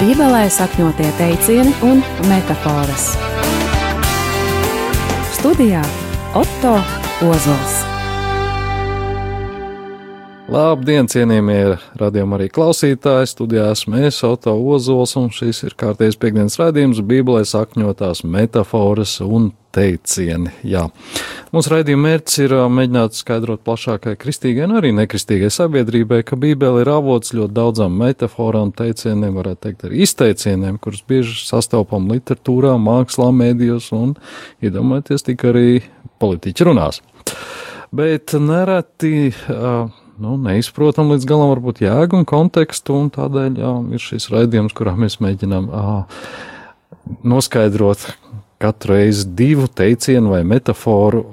Bībelē sakņotie teicieni un metafāras. Studijā Otto Ozols. Labdien, cienījamie radījuma arī klausītāji! Studijā esmu es, Oto Ozols, un šis ir kārtējs piekdienas raidījums Bībelē sakņotās metafāras un teicieni. Jā. Mūsu raidījuma mērķis ir mēģināt skaidrot plašākai kristīgai un arī nekristīgai sabiedrībai, ka Bībele ir avots ļoti daudzām metaforām, teicieniem, varētu teikt, arī izteicieniem, kurus bieži sastopam literatūrā, mākslā, mēdījos un, iedomājieties, tik arī politiķi runās. Bet nereti nu, neizprotam līdz galam varbūt jēgu un kontekstu, un tādēļ jā, ir šis raidījums, kurā mēs mēģinām ā, noskaidrot, katru reizi divu teicienu vai metaforu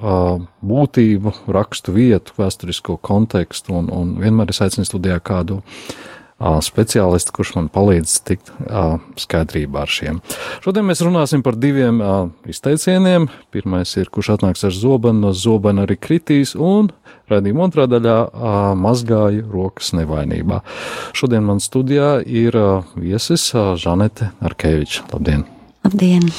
būtību, rakstu vietu, vēsturisko kontekstu, un, un vienmēr es aicinu studijā kādu speciālistu, kurš man palīdz tikt skaidrībā ar šiem. Šodien mēs runāsim par diviem izteicieniem. Pirmais ir, kurš atnāks ar zobenu, no zobena arī kritīs, un redzījuma otrā daļā mazgāja rokas nevainībā. Šodien man studijā ir viesis Žanete Arkeviča. Labdien! Labdien!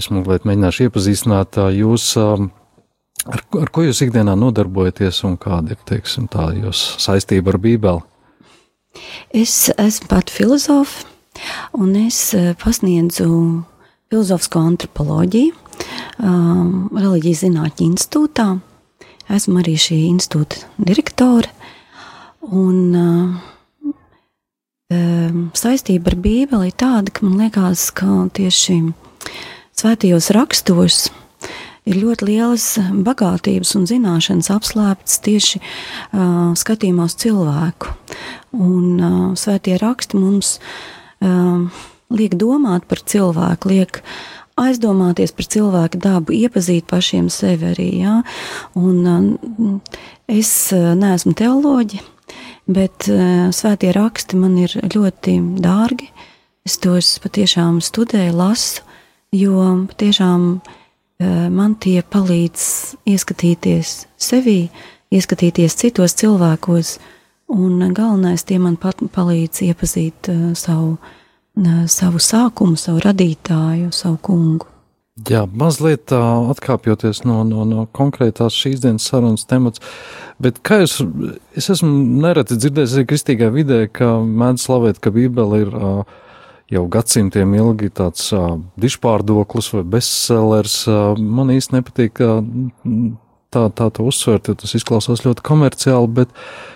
Es mazliet mēģināšu iepazīstināt jūs, ar, ar ko jūs ikdienā nodarbojaties un kāda ir, teiksim, tā jūsu saistība ar Bībeli. Es esmu pat filozofa, un es pasniedzu filozofisko antropoloģiju um, reliģijas zinātņu institūtā. Esmu arī šī institūta direktore, un uh, saistība ar Bībeli ir tāda, ka man liekas, ka tieši svētajos rakstos ir ļoti lielas bagātības un zināšanas apslēptas tieši uh, skatījumā uz cilvēku. Un uh, svētie raksti mums uh, liek domāt par cilvēku, liek aizdomāties par cilvēku dabu, iepazīt pašiem sevi arī. Ja? Un, es neesmu teoloģija bet svētie raksti man ir ļoti dārgi. Es tos patiešām studēju, lasu, jo patiešām man tie palīdz ieskatīties sevī, ieskatīties citos cilvēkos, un galvenais tie man pat palīdz iepazīt uh, savu, uh, savu sākumu, savu radītāju, savu kungu. Jā, mazliet atkāpjoties no, no, no konkrētās šīs dienas sarunas temats, bet kā jūs, es esmu nereti dzirdējis arī kristīgā vidē, ka mēdz slavēt, ka Bībele ir uh, jau gadsimtiem ilgi tāds uh, dišpārdoklis vai bestsellers. Uh, man īsti nepatīk tā, tā to uzsvērt, jo tas izklausās ļoti komerciāli, bet uh,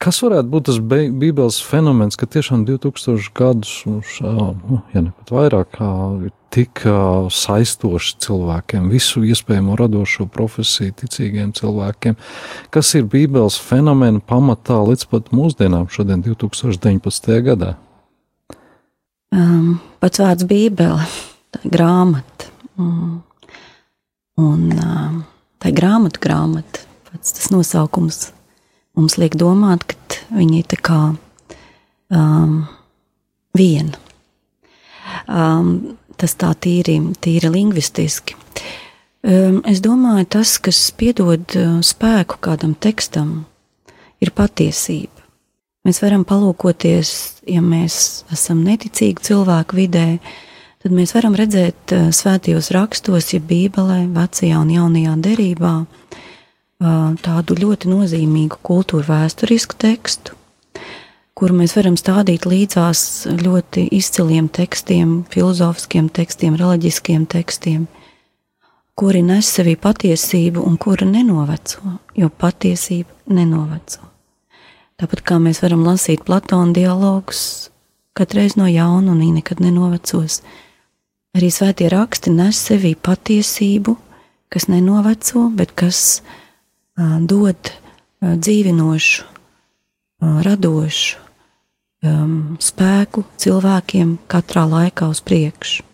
Kas varētu būt tas Bībeles fenomens, ka tiešām 2000 gadus, nu, ja ne pat vairāk, ir tik saistoši cilvēkiem, visu iespējamo radošo profesiju, ticīgiem cilvēkiem? Kas ir Bībeles fenomena pamatā līdz pat mūsdienām, šodien, 2019. gadā? Um, pats vārds Bībele, grāmata. Mm. Un um, tā ir grāmatu grāmata, pats tas nosaukums mums liek domāt, ka viņi ir tā kā um, viena. Um, tas tā tīri, tīri lingvistiski. Um, es domāju, tas, kas piedod uh, spēku kādam tekstam, ir patiesība. Mēs varam palūkoties, ja mēs esam neticīgi cilvēku vidē, tad mēs varam redzēt uh, svētajos rakstos, ja Bībelē, vecajā un jaunajā derībā, tādu ļoti nozīmīgu kultūra vēsturisku tekstu, kuru mēs varam stādīt līdzās ļoti izciliem tekstiem, filozofiskiem tekstiem, reliģiskiem tekstiem, kuri nes sevī patiesību un kura nenoveco, jo patiesība nenoveco. Tāpat kā mēs varam lasīt Platona dialogus, katreiz no jauna un nekad nenovecos, arī svētie raksti nes sevī patiesību, kas nenoveco, bet kas dod dzīvinošu, radošu spēku cilvēkiem katrā laikā uz priekšu.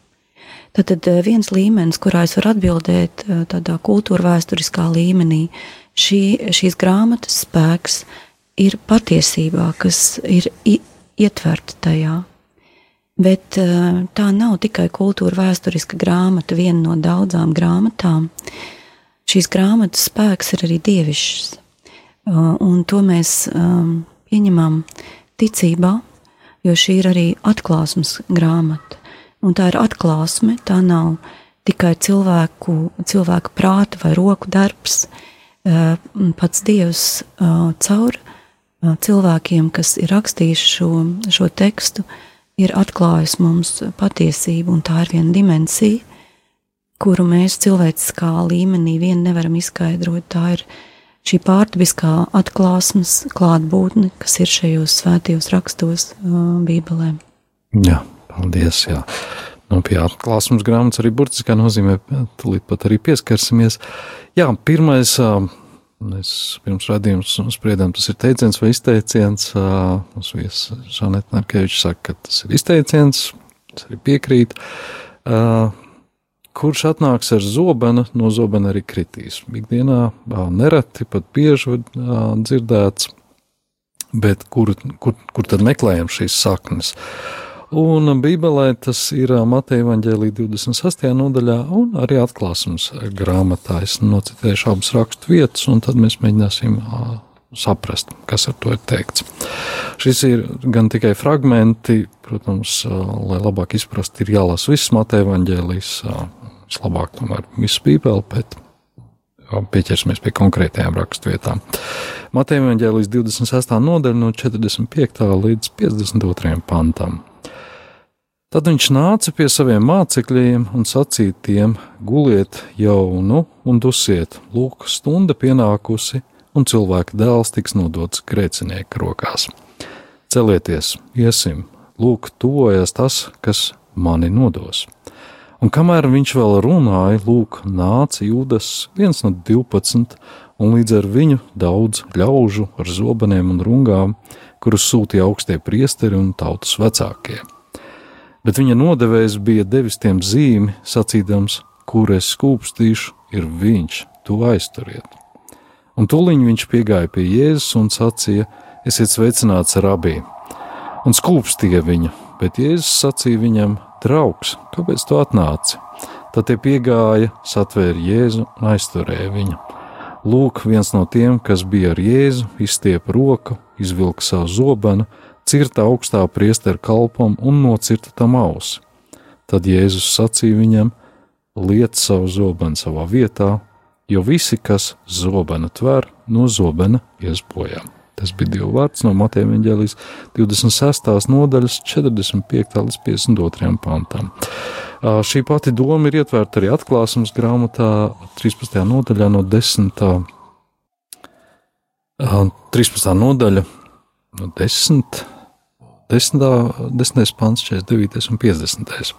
Tad viens līmenis, kurā es varu atbildēt tādā kultūra vēsturiskā līmenī, šī, šīs grāmatas spēks ir patiesībā, kas ir ietverta tajā. Bet tā nav tikai kultūra vēsturiska grāmata, viena no daudzām grāmatām. Šīs grāmatas spēks ir arī dievišķs. Uh, un to mēs um, pieņemam ticībā, jo šī ir arī atklāsmes grāmata. Un tā ir atklāsme, tā nav tikai cilvēku, cilvēku prāta vai roku darbs. Pats Dievs caur cilvēkiem, kas ir rakstījuši šo, šo tekstu, ir atklājis mums patiesību, un tā ir viena dimensija, kuru mēs cilvēciskā līmenī vien nevaram izskaidrot. Tā ir šī pārdabiskā atklāsmes klātbūtne, kas ir šajos svētajos rakstos, Bībelē. Jā, paldies! Jā. Nu, pie atklāsmes grāmatas arī burtiskā nozīmē, tūlīt pat arī pieskarsimies. Jā, pirmais Mēs pirms redzējuma spriedām, tas ir teiciens vai izteiciens. Mums viesis Žaneta Narkevičs saka, ka tas ir izteiciens, tas arī piekrīt. Kurš atnāks ar zobenu, no zobena arī kritīs. Ikdienā nereti, pat bieži dzirdēts, bet kur, kur, kur tad meklējam šīs saknes? Un Bībelē tas ir Mateja Vāģēlī 28. nodaļā un arī atklāsmes grāmatā. Es nocitēšu abas rakstu vietas, un tad mēs mēģināsim saprast, kas ar to ir teikts. Šis ir gan tikai fragmenti, protams, lai labāk izprast, ir jālasa viss Mateja Vāģēlīs, vislabāk tomēr viss Bībeli, bet pieķersimies pie konkrētajām raksturvietām. Mateja Vāģēlīs 26. nodaļa no 45. līdz 52. pantam. Tad viņš nāca pie saviem mācekļiem un sacīja tiem: Guliet jau nu un dusiet, lūk, stunda pienākusi, un cilvēka dēls tiks nodots grēcinieku rokās. Celieties, iesim, lūk, tuvojas tas, kas mani nodos. Un kamēr viņš vēl runāja, lūk, nāca Jūdas, viens no divpadsmit, un līdz ar viņu daudz ļaužu ar zobeniem un rungām, kurus sūtīja augstie priesteri un tautas vecākie bet viņa nodevējs bija devis tiem zīmi, sacīdams, kur es skūpstīšu, ir viņš, to aizturiet. Un tūlīt viņš piegāja pie Jēzus un sacīja: Esiet sveicināts rabī, un skūpstīja viņu, bet Jēzus sacīja viņam: Draugs, kāpēc tu atnāci? Tad tie piegāja, satvēra Jēzu un aizturēja viņu. Lūk, viens no tiem, kas bija ar Jēzu, izstiepa roku, izvilka savu zobenu, cirta augstā priestera kalpam un nocirta tam ausi. Tad Jēzus sacīja viņam: Liec savu zobenu savā vietā, jo visi, kas zobenu tver, no zobena ies bojā. Tas bija Dieva vārds no Mateja Vāģelijas 26. nodaļas, 45. līdz 52. pantam. Šī pati doma ir ietverta arī atklāsmes grāmatā, 13. nodaļā, no 10. 13. nodaļa, no 10. 10. 10. pants, 49. un 50.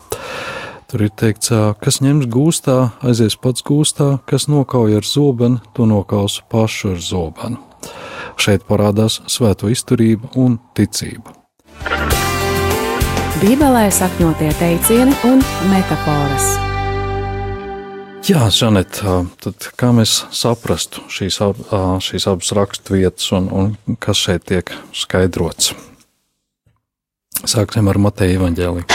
Tur ir teikts, kas ņems gūstā, aizies pats gūstā, kas nokauj ar zobenu, to nokaus pašu ar zobenu. Šeit parādās svēto izturība un ticība. Bībelē sakņotie teicieni un metafāras. Jā, Žanet, tad kā mēs saprastu šīs, šīs abas raksturvietas un, un kas šeit tiek skaidrots? Sāksim ar Mateja evaņģēliju.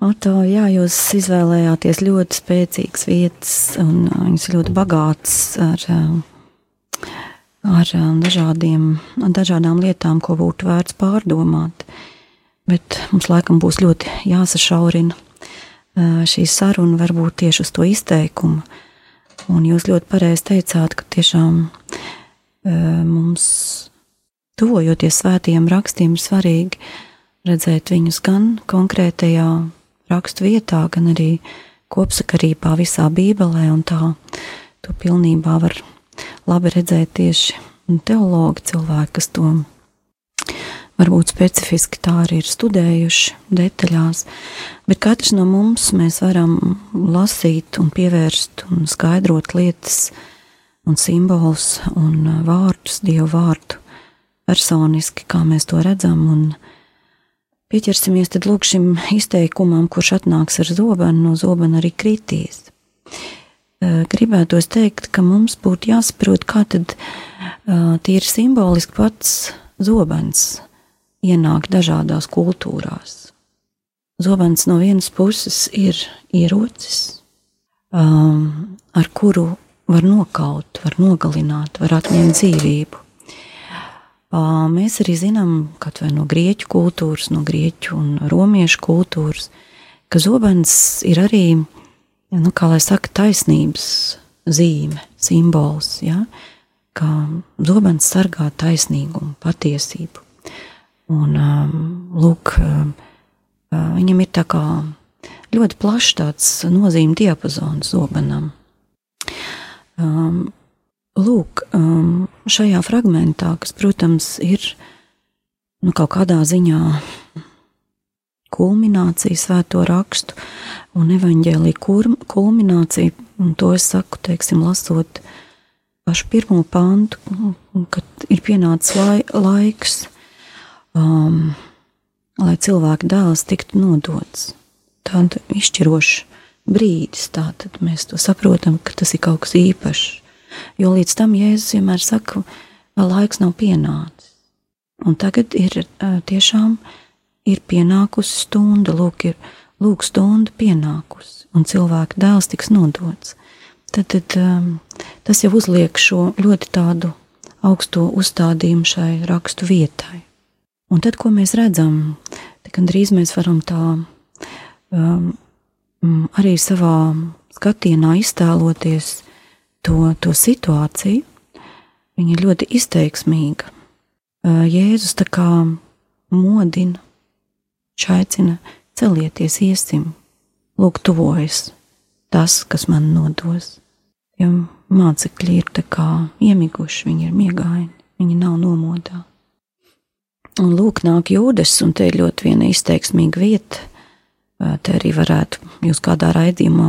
Oto, jā, jūs izvēlējāties ļoti spēcīgas vietas, un viņas ļoti bagātas ar, ar dažādiem, dažādām lietām, ko būtu vērts pārdomāt. Bet mums laikam būs ļoti jāsašaurina šī saruna varbūt tieši uz to izteikumu. Un jūs ļoti pareizi teicāt, ka tiešām mums tuvojoties svētajiem rakstiem, ir svarīgi redzēt viņus gan konkrētajā rakstu vietā, gan arī kopsakarībā visā Bībelē, un tā to pilnībā var labi redzēt tieši teologi cilvēki, kas to varbūt specifiski tā arī ir studējuši detaļās, bet katrs no mums mēs varam lasīt un pievērst un skaidrot lietas un simbolus un vārdus, Dievu vārdu personiski, kā mēs to redzam, un pieķersimies tad lūk šim izteikumam, kurš atnāks ar zobenu, no zobena arī kritīs. Gribētos teikt, ka mums būtu jāsaprot, kā tad tīri simboliski pats zobens ienāk dažādās kultūrās. Zobens no vienas puses ir ierocis, um, ar kuru var nokaut, var nogalināt, var atņemt dzīvību. Mēs arī zinām, kaut vai no grieķu kultūras, no grieķu un romiešu kultūras, ka zobens ir arī, nu, kā lai saka, taisnības zīme, simbols, ja? ka zobens sargā taisnīgumu, patiesību. Un, lūk, viņam ir tā kā ļoti plašs tāds nozīme diapazons zobenam. Lūk, um, šajā fragmentā, kas, protams, ir nu, kaut kādā ziņā kulminācija svēto rakstu un evaņģēlīja kulminācija, un to es saku, teiksim, lasot pašu pirmo pantu, kad ir pienācis lai, laiks, um, lai cilvēka dēls tiktu nodots. Tāda izšķiroša brīdis, tā tad mēs to saprotam, ka tas ir kaut kas īpašs. Jo līdz tam Jēzus vienmēr saka, laiks nav pienācis. Un tagad ir tiešām ir pienākusi stunda, lūk, ir lūk, stunda pienākusi, un cilvēka dēls tiks nodots. Tad, tad tas jau uzliek šo ļoti tādu augsto uzstādījumu šai rakstu vietai. Un tad, ko mēs redzam, gandrīz mēs varam tā um, arī savā skatienā iztēloties to, to situāciju, viņa ir ļoti izteiksmīga. Jēzus tā kā modina, aicina celieties, iesim, lūk, tuvojas tas, kas man nodos. Jo mācekļi ir tā kā iemiguši, viņi ir miegaini, viņi nav nomodā. Un lūk, nāk jūdas, un te ir ļoti viena izteiksmīga vieta. Te arī varētu jūs kādā raidījumā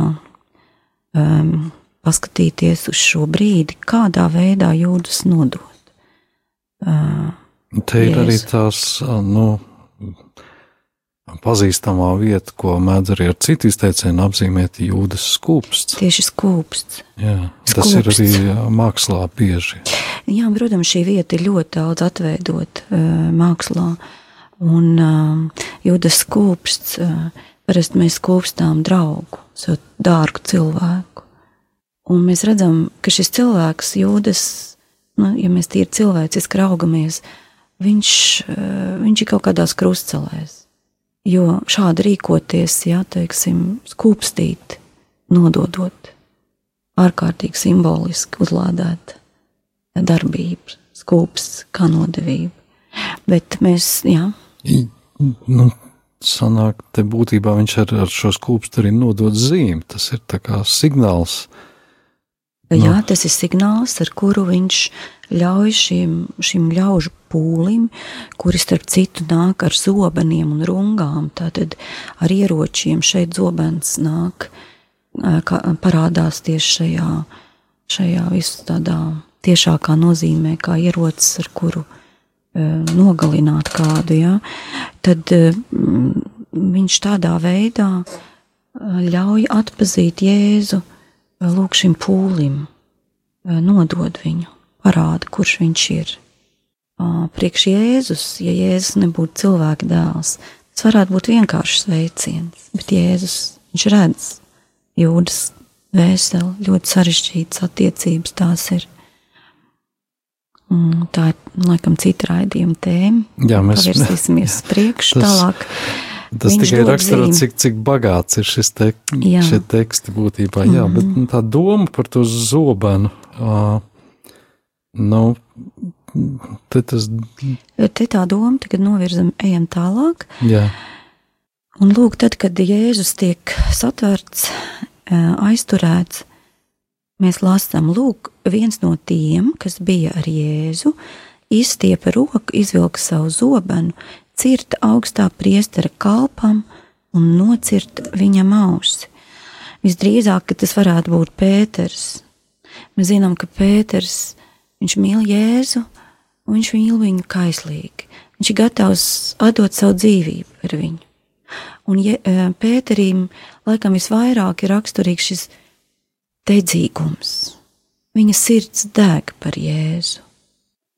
um, paskatīties uz šo brīdi, kādā veidā jūdas nodot. Uh, Te ir Jēzu. arī tās, nu, pazīstamā vieta, ko mēdz arī ar citu izteicienu apzīmēt jūdas skūpsts. Tieši skūpsts. Jā, skūpsts. tas ir arī mākslā bieži. Jā, protams, šī vieta ir ļoti daudz atveidot uh, mākslā, un uh, jūdas skūpsts, uh, parasti mēs skūpstām draugu, savu dārgu cilvēku. Un mēs redzam, ka šis cilvēks jūdas, nu, ja mēs tīri cilvēciski raugamies, viņš, eh, viņš ir kaut kādās krustcelēs. Jo šādi rīkoties, jā, teiksim, skūpstīt, nododot ārkārtīgi simboliski uzlādēt darbību, skūps kā nodevība. Bet mēs, jā. Nu, sanāk, te būtībā viņš ar, ar šo skūpstu arī nodod zīmi. Tas ir kā signāls, uh, Jā, no. tas ir signāls, ar kuru viņš ļauj šim, šim ļaužu pūlim, kuri starp citu nāk ar zobeniem un rungām, tātad ar ieročiem. Šeit zobens nāk, kā, parādās tieši šajā, šajā visu tādā tiešākā nozīmē, kā ierocis, ar kuru nogalināt kādu, ja, tad viņš tādā veidā ļauj atpazīt Jēzu lūk šim pūlim, nodod viņu, parāda, kurš viņš ir. Priekš Jēzus, ja Jēzus nebūtu cilvēka dēls, tas varētu būt vienkāršs veiciens, bet Jēzus, viņš redz jūdas vēseli, ļoti sarežģītas attiecības tās ir. Tā ir, laikam, cita raidījuma tēma. Jā, mēs pavirsīsimies priekšu tālāk. Tas Viņš tikai raksturo, cik, cik bagāts ir šis te, šie teksti būtībā. Jā, mm bet nu, tā doma par to zobenu, uh, nu, te tas. Te tā doma, tagad novirzam, ejam tālāk. Jā. Un lūk, tad, kad Jēzus tiek satverts, aizturēts, mēs lasām, lūk, viens no tiem, kas bija ar Jēzu, izstiepa roku, izvilka savu zobenu, cirta augstā priestera kalpam un nocirta viņam ausi. Visdrīzāk, tas varētu būt Pēters. Mēs zinām, ka Pēters mīl Jēzu, un viņš mīl viņu kaislīgi. Viņš ir gatavs atdot savu dzīvību par viņu. Un ja, e, Pēterim laikam visvairāk ir raksturīgs šis dedzīgums. Viņa sirds deg par Jēzu.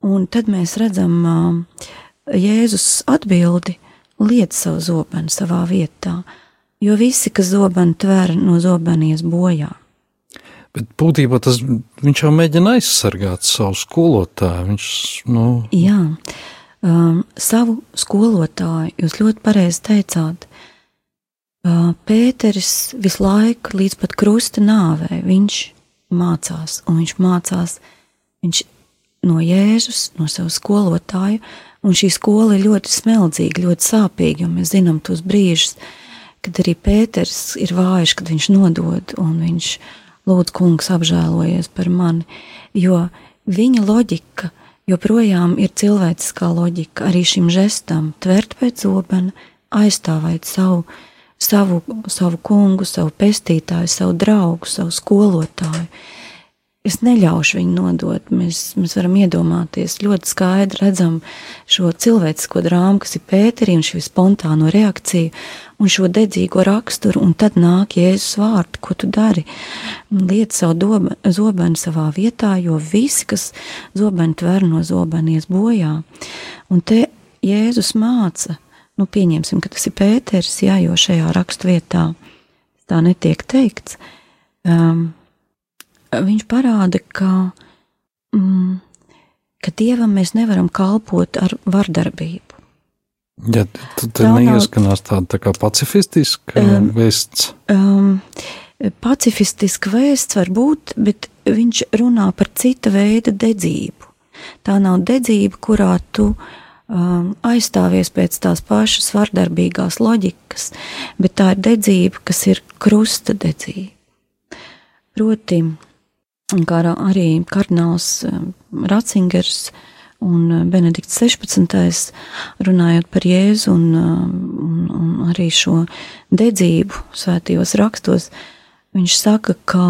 Un tad mēs redzam, uh, Jēzus atbildi liet savu zobenu savā vietā, jo visi, kas zobenu tver, no zobenies bojā. Bet būtībā tas viņš jau mēģina aizsargāt savu skolotāju. Viņš, nu... Jā, um, savu skolotāju jūs ļoti pareizi teicāt. Uh, Pēteris visu laiku līdz pat krusta nāvei viņš mācās, un viņš mācās viņš no Jēzus, no sava skolotāja, un šī skola ir ļoti smeldzīga, ļoti sāpīga, un mēs zinām tos brīžus, kad arī Pēters ir vājš, kad viņš nodod, un viņš ir Lūdzu, kungs, apžēlojies par mani, jo viņa loģika joprojām ir cilvēciskā loģika arī šim žestam, tvert pēc zobena, aizstāvēt savu, savu, savu kungu, savu pestītāju, savu draugu, savu skolotāju. Es neļaušu viņu nodot. Mēs, mēs varam iedomāties, ļoti skaidri redzam šo cilvēcisko drāmu, kas ir Pēterī, un šo spontāno reakciju, un šo dedzīgo raksturu, un tad nāk Jēzus vārdi, ko tu dari. Liet savu doba, zobenu savā vietā, jo visi, kas zobenu tver no zobenies bojā. Un te Jēzus māca, nu pieņemsim, ka tas ir Pēters, jā, jo šajā rakstu vietā tā netiek teikts. Um, viņš parāda, ka, mm, ka dievam mēs nevaram kalpot ar vardarbību. Ja, tad tā neieskanās tāda tā kā pacifistiska um, vēsts. Um, pacifistiska vēsts var būt, bet viņš runā par cita veida dedzību. Tā nav dedzība, kurā tu um, aizstāvies pēc tās pašas vardarbīgās loģikas, bet tā ir dedzība, kas ir krusta dedzība. Proti, kā arī kardināls eh, Ratzingers un eh, Benedikts 16. runājot par Jēzu un, eh, un, un arī šo dedzību svētījos rakstos, viņš saka, ka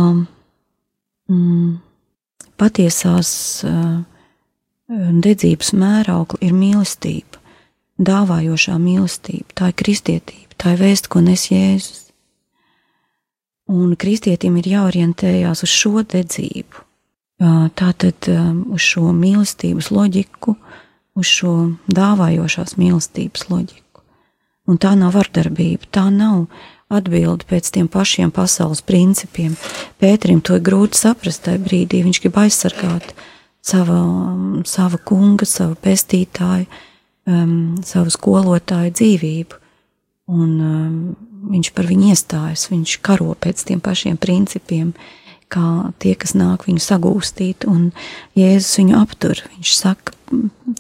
mm, patiesās dedzības mēraukla ir mīlestība, dāvājošā mīlestība, tā ir kristietība, tā ir vēsts, ko nes Jēzus. Un kristietim ir jāorientējās uz šo dedzību. Tātad uz šo mīlestības loģiku, uz šo dāvājošās mīlestības loģiku. Un tā nav vardarbība, tā nav atbildi pēc tiem pašiem pasaules principiem. Pēterim to ir grūti saprast tajā brīdī, viņš grib aizsargāt sava, sava kunga, savu pestītāju, um, savu skolotāju dzīvību. Un um, viņš par viņu iestājas, viņš karo pēc tiem pašiem principiem, kā tie, kas nāk viņu sagūstīt, un Jēzus viņu aptur. Viņš saka,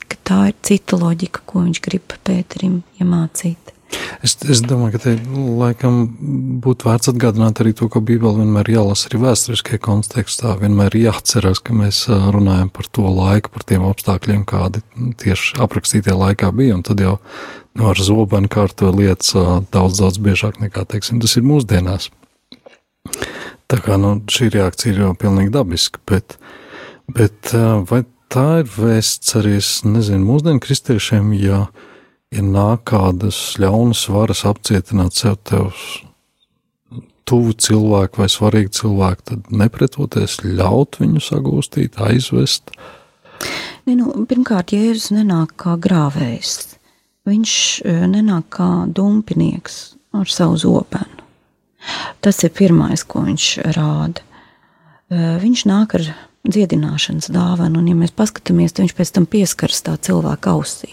ka tā ir cita loģika, ko viņš grib Pēterim iemācīt. Es, es domāju, ka te laikam būtu vērts atgādināt arī to, ka Bībele vienmēr jālasa arī vēsturiskajā kontekstā. Vienmēr jāatcerās, ka mēs runājam par to laiku, par tiem apstākļiem, kādi tieši aprakstītie laikā bija. Un tad jau ar zobenu kārto lietas daudz, daudz biežāk nekā, teiksim, tas ir mūsdienās. Tā kā nu, šī reakcija ir jau pilnīgi dabiska, bet, bet vai tā ir vēsts arī, es nezinu, mūsdienu kristiešiem, ja, ja nāk kādas ļaunas varas apcietināt sev tevs tuvu cilvēku vai svarīgu cilvēku, tad nepretoties ļaut viņu sagūstīt, aizvest? Ne, nu, pirmkārt, Jēzus nenāk kā grāvējs viņš e, nenāk kā dumpinieks ar savu zobenu. Tas ir pirmais, ko viņš rāda. E, viņš nāk ar dziedināšanas dāvanu, un, ja mēs paskatāmies, tad viņš pēc tam pieskaras tā cilvēka ausī.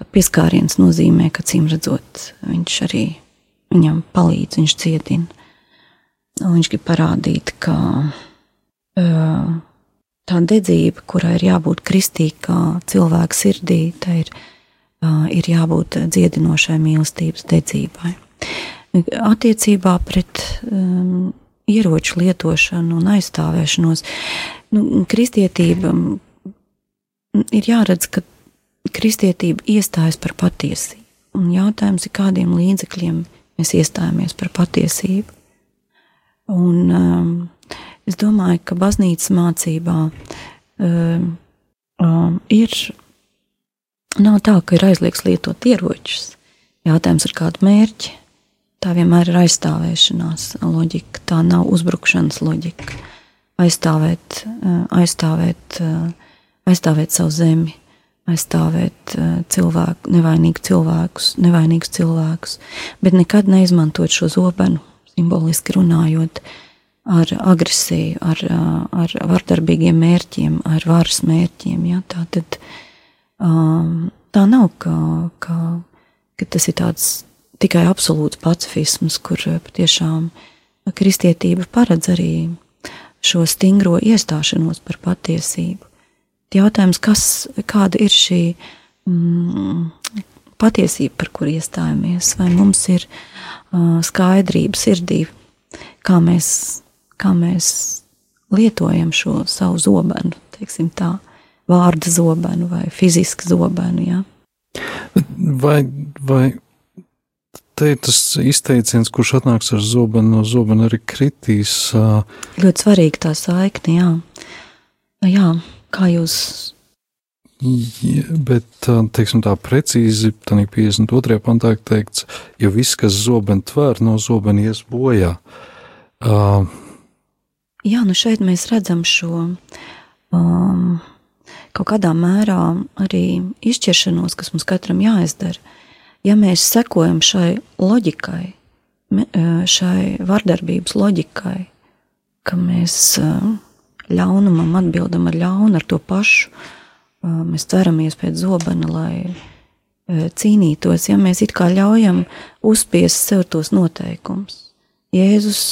Tā pieskāriens nozīmē, ka, cīm redzot, viņš arī viņam palīdz, viņš dziedina. Un viņš grib parādīt, ka uh, tā dedzība, kurai ir jābūt kristīgā cilvēka sirdī, tā ir ir jābūt dziedinošai mīlestības dedzībai. Attiecībā pret um, ieroču lietošanu un aizstāvēšanos, nu, kristietība ir jāredz, ka kristietība iestājas par patiesību. Un jautājums ir, kādiem līdzekļiem mēs iestājamies par patiesību. Un um, es domāju, ka baznīcas mācībā um, um, ir Nav tā, ka ir aizliegts lietot ieročus. Jautājums ir kāda mērķa. Tā vienmēr ir aizstāvēšanās loģika, tā nav uzbrukšanas loģika. Aizstāvēt, eh, aizstāvēt, eh, aizstāvēt savu zemi, aizstāvēt eh, cilvēku, nevainīgus cilvēkus, nevainīgus cilvēkus, bet nekad neizmantot šo zobenu, simboliski runājot, ar agresiju, ar, ar vardarbīgiem mērķiem, ar varas mērķiem. Ja? Tā, tad, um, tā nav, ka, ka, ka tas ir tāds tikai absolūts pacifisms, kur patiešām kristietība paredz arī šo stingro iestāšanos par patiesību. Jautājums, kas, kāda ir šī mm, patiesība, par kur iestājamies, vai mums ir uh, skaidrība sirdī, kā mēs, kā mēs lietojam šo savu zobenu, teiksim tā, vārda zobenu vai fizisku zobenu. Ja? Vai, vai te ir tas izteiciens, kurš atnāks ar zobenu, no zobena arī kritīs? Ļoti svarīga tā saikne, jā. jā. Kā jūs Ja, bet, teiksim, tā precīzi, tā 52. pantā ir teikts, jo viss, kas zobenu tvēr, no zobena ies bojā. Uh, Jā, nu šeit mēs redzam šo um, kaut kādā mērā arī izšķiršanos, kas mums katram jāizdara. Ja mēs sekojam šai loģikai, šai vardarbības loģikai, ka mēs ļaunumam atbildam ar ļaunu, ar to pašu, mēs ceramies pēc zobena, lai cīnītos, ja mēs it kā ļaujam uzspiest sev tos noteikumus. Jēzus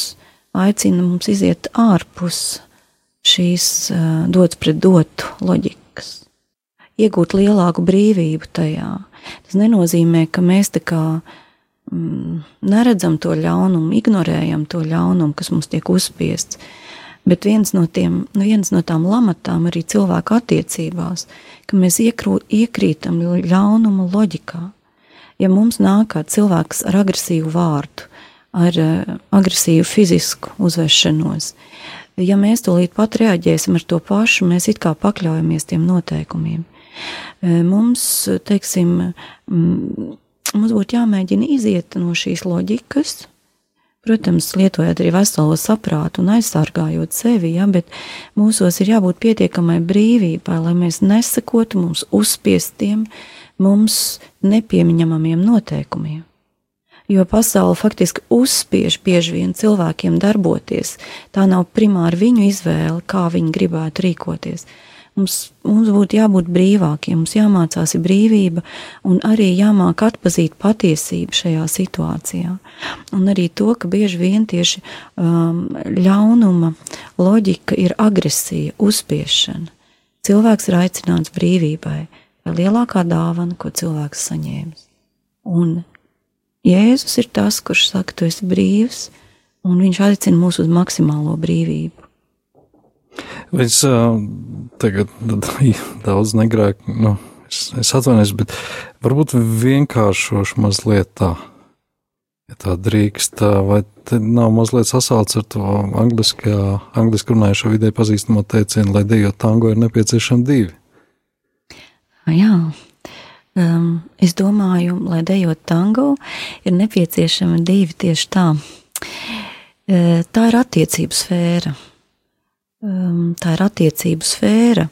aicina mums iziet ārpus šīs dots pret dotu loģikas, iegūt lielāku brīvību tajā. Tas nenozīmē, ka mēs tā kā mm, neredzam to ļaunumu, ignorējam to ļaunumu, kas mums tiek uzspiests Bet viens no, tiem, viens no tām lamatām arī cilvēku attiecībās, ka mēs iekrū, iekrītam ļaunuma loģikā. Ja mums nāk kāds cilvēks ar agresīvu vārdu, ar uh, agresīvu fizisku uzvešanos, ja mēs to līdz pat reaģēsim ar to pašu, mēs it kā pakļaujamies tiem noteikumiem. Mums, teiksim, mums būtu jāmēģina iziet no šīs loģikas, Protams, lietojot arī veselo saprātu un aizsargājot sevi, ja, bet mūsos ir jābūt pietiekamai brīvībai, lai mēs nesakotu mums uzspiestiem, mums nepieņemamiem noteikumiem. Jo pasaule faktiski uzspiež bieži vien cilvēkiem darboties. Tā nav primāri viņu izvēle, kā viņi gribētu rīkoties. Mums, mums būtu jābūt brīvākiem, mums jāmācās brīvība un arī jāmāk atpazīt patiesību šajā situācijā. Un arī to, ka bieži vien tieši um, ļaunuma loģika ir agresija, uzspiešana. Cilvēks ir aicināts brīvībai, vai lielākā dāvana, ko cilvēks saņēmis. Un Jēzus ir tas, kurš saka, tu esi brīvs, un viņš aicina mūs uz maksimālo brīvību. Es uh, tagad daudz negrēku, nu, es, es atvainojos, bet varbūt vienkāršošu mazliet tā, ja tā drīkst, vai te nav mazliet sasauc ar to angliskajā, angliski runājušo vidē pazīstamo teicienu, lai dejot tango ir nepieciešami divi. Jā. Um, es domāju, lai dejot tango, ir nepieciešami divi tieši tā. Tā ir attiecību sfēra tā ir attiecību sfēra.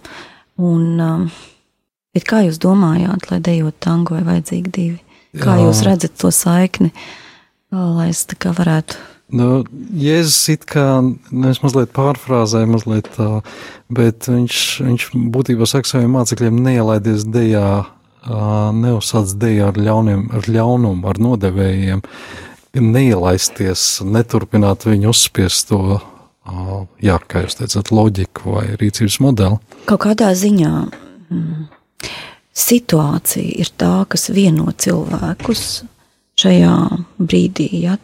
Un, um, kā jūs domājāt, lai dejot tango, ir vajadzīgi divi? Kā Jā. jūs redzat to saikni, lai es tā kā varētu? Nu, Jēzus it kā, nu, es mazliet pārfrāzēju, mazliet tā, bet viņš, viņš būtībā saka saviem mācekļiem neielaidies dejā, neuzsāc dejā ar ļauniem, ar ļaunumu, ar nodevējiem, neielaisties, neturpināt viņu uzspiest to jā, kā jūs teicat, loģiku vai rīcības modeli. Kaut kādā ziņā mm, situācija ir tā, kas vieno cilvēkus šajā brīdī. Ja?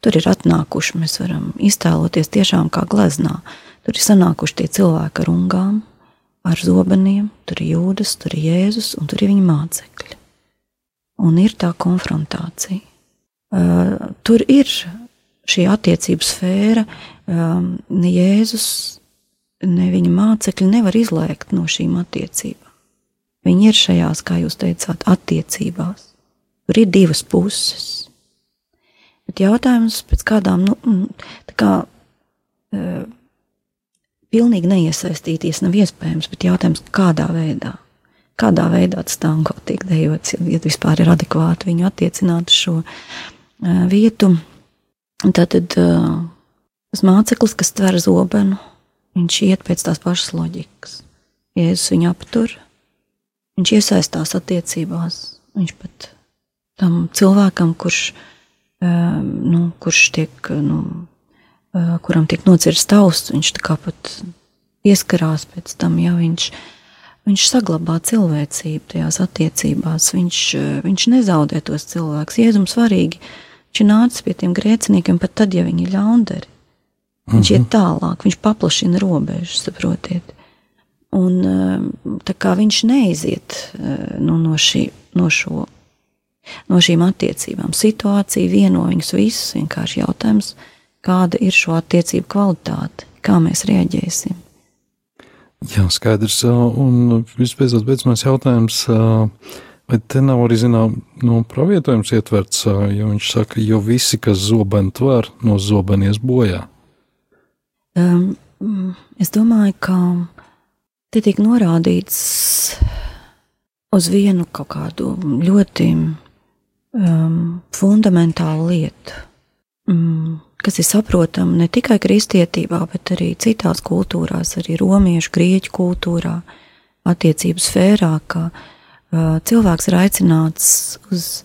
Tur ir atnākuši, mēs varam iztēloties tiešām kā gleznā. Tur ir sanākuši tie cilvēki ar ungām, ar zobeniem, tur ir jūdas, tur ir jēzus un tur ir viņa mācekļi. Un ir tā konfrontācija. Uh, tur ir šī attiecību sfēra, um, ne Jēzus, ne viņa mācekļi nevar izlēkt no šīm attiecībām. Viņi ir šajās, kā jūs teicāt, attiecībās. Tur ir divas puses. Bet jautājums pēc kādām, nu, tā kā uh, pilnīgi neiesaistīties nav iespējams, bet jautājums, kādā veidā. Kādā veidā tas tango tiek dejots, ja vispār ir adekvāti viņu attiecināt uz šo uh, vietu, Tātad Tas māceklis, kas tver zobenu, viņš iet pēc tās pašas loģikas. Jēzus viņu aptur, viņš iesaistās attiecībās. Viņš pat tam cilvēkam, kurš, nu, kurš tiek, nu, kuram tiek nocirsts tausts, viņš tā kā pat pieskarās pēc tam, ja viņš, viņš saglabā cilvēcību tajās attiecībās, viņš, viņš nezaudē tos cilvēkus. Jēzum svarīgi, viņš ir nācis pie tiem grēciniekiem pat tad, ja viņi ir ļaundari. Viņš iet mhm. tālāk, viņš paplašina robežas, saprotiet. Un tā kā viņš neiziet nu, no, šī, no, šo, no šīm attiecībām, situācija vieno viņus visus, vienkārši jautājums, kāda ir šo attiecību kvalitāte, kā mēs rēģēsim. Jā, skaidrs. Un vispēcot beidzamais jautājums, vai te nav arī, zinām, no pravietojums ietverts, jo viņš saka, jo visi, kas zobenu tver, no zobenies bojā. Um, es domāju, ka te tiek norādīts uz vienu kaut kādu ļoti um, fundamentālu lietu, um, kas ir saprotama ne tikai kristietībā, bet arī citās kultūrās, arī romiešu, grieķu kultūrā, attiecību sfērā, ka uh, cilvēks ir aicināts uz,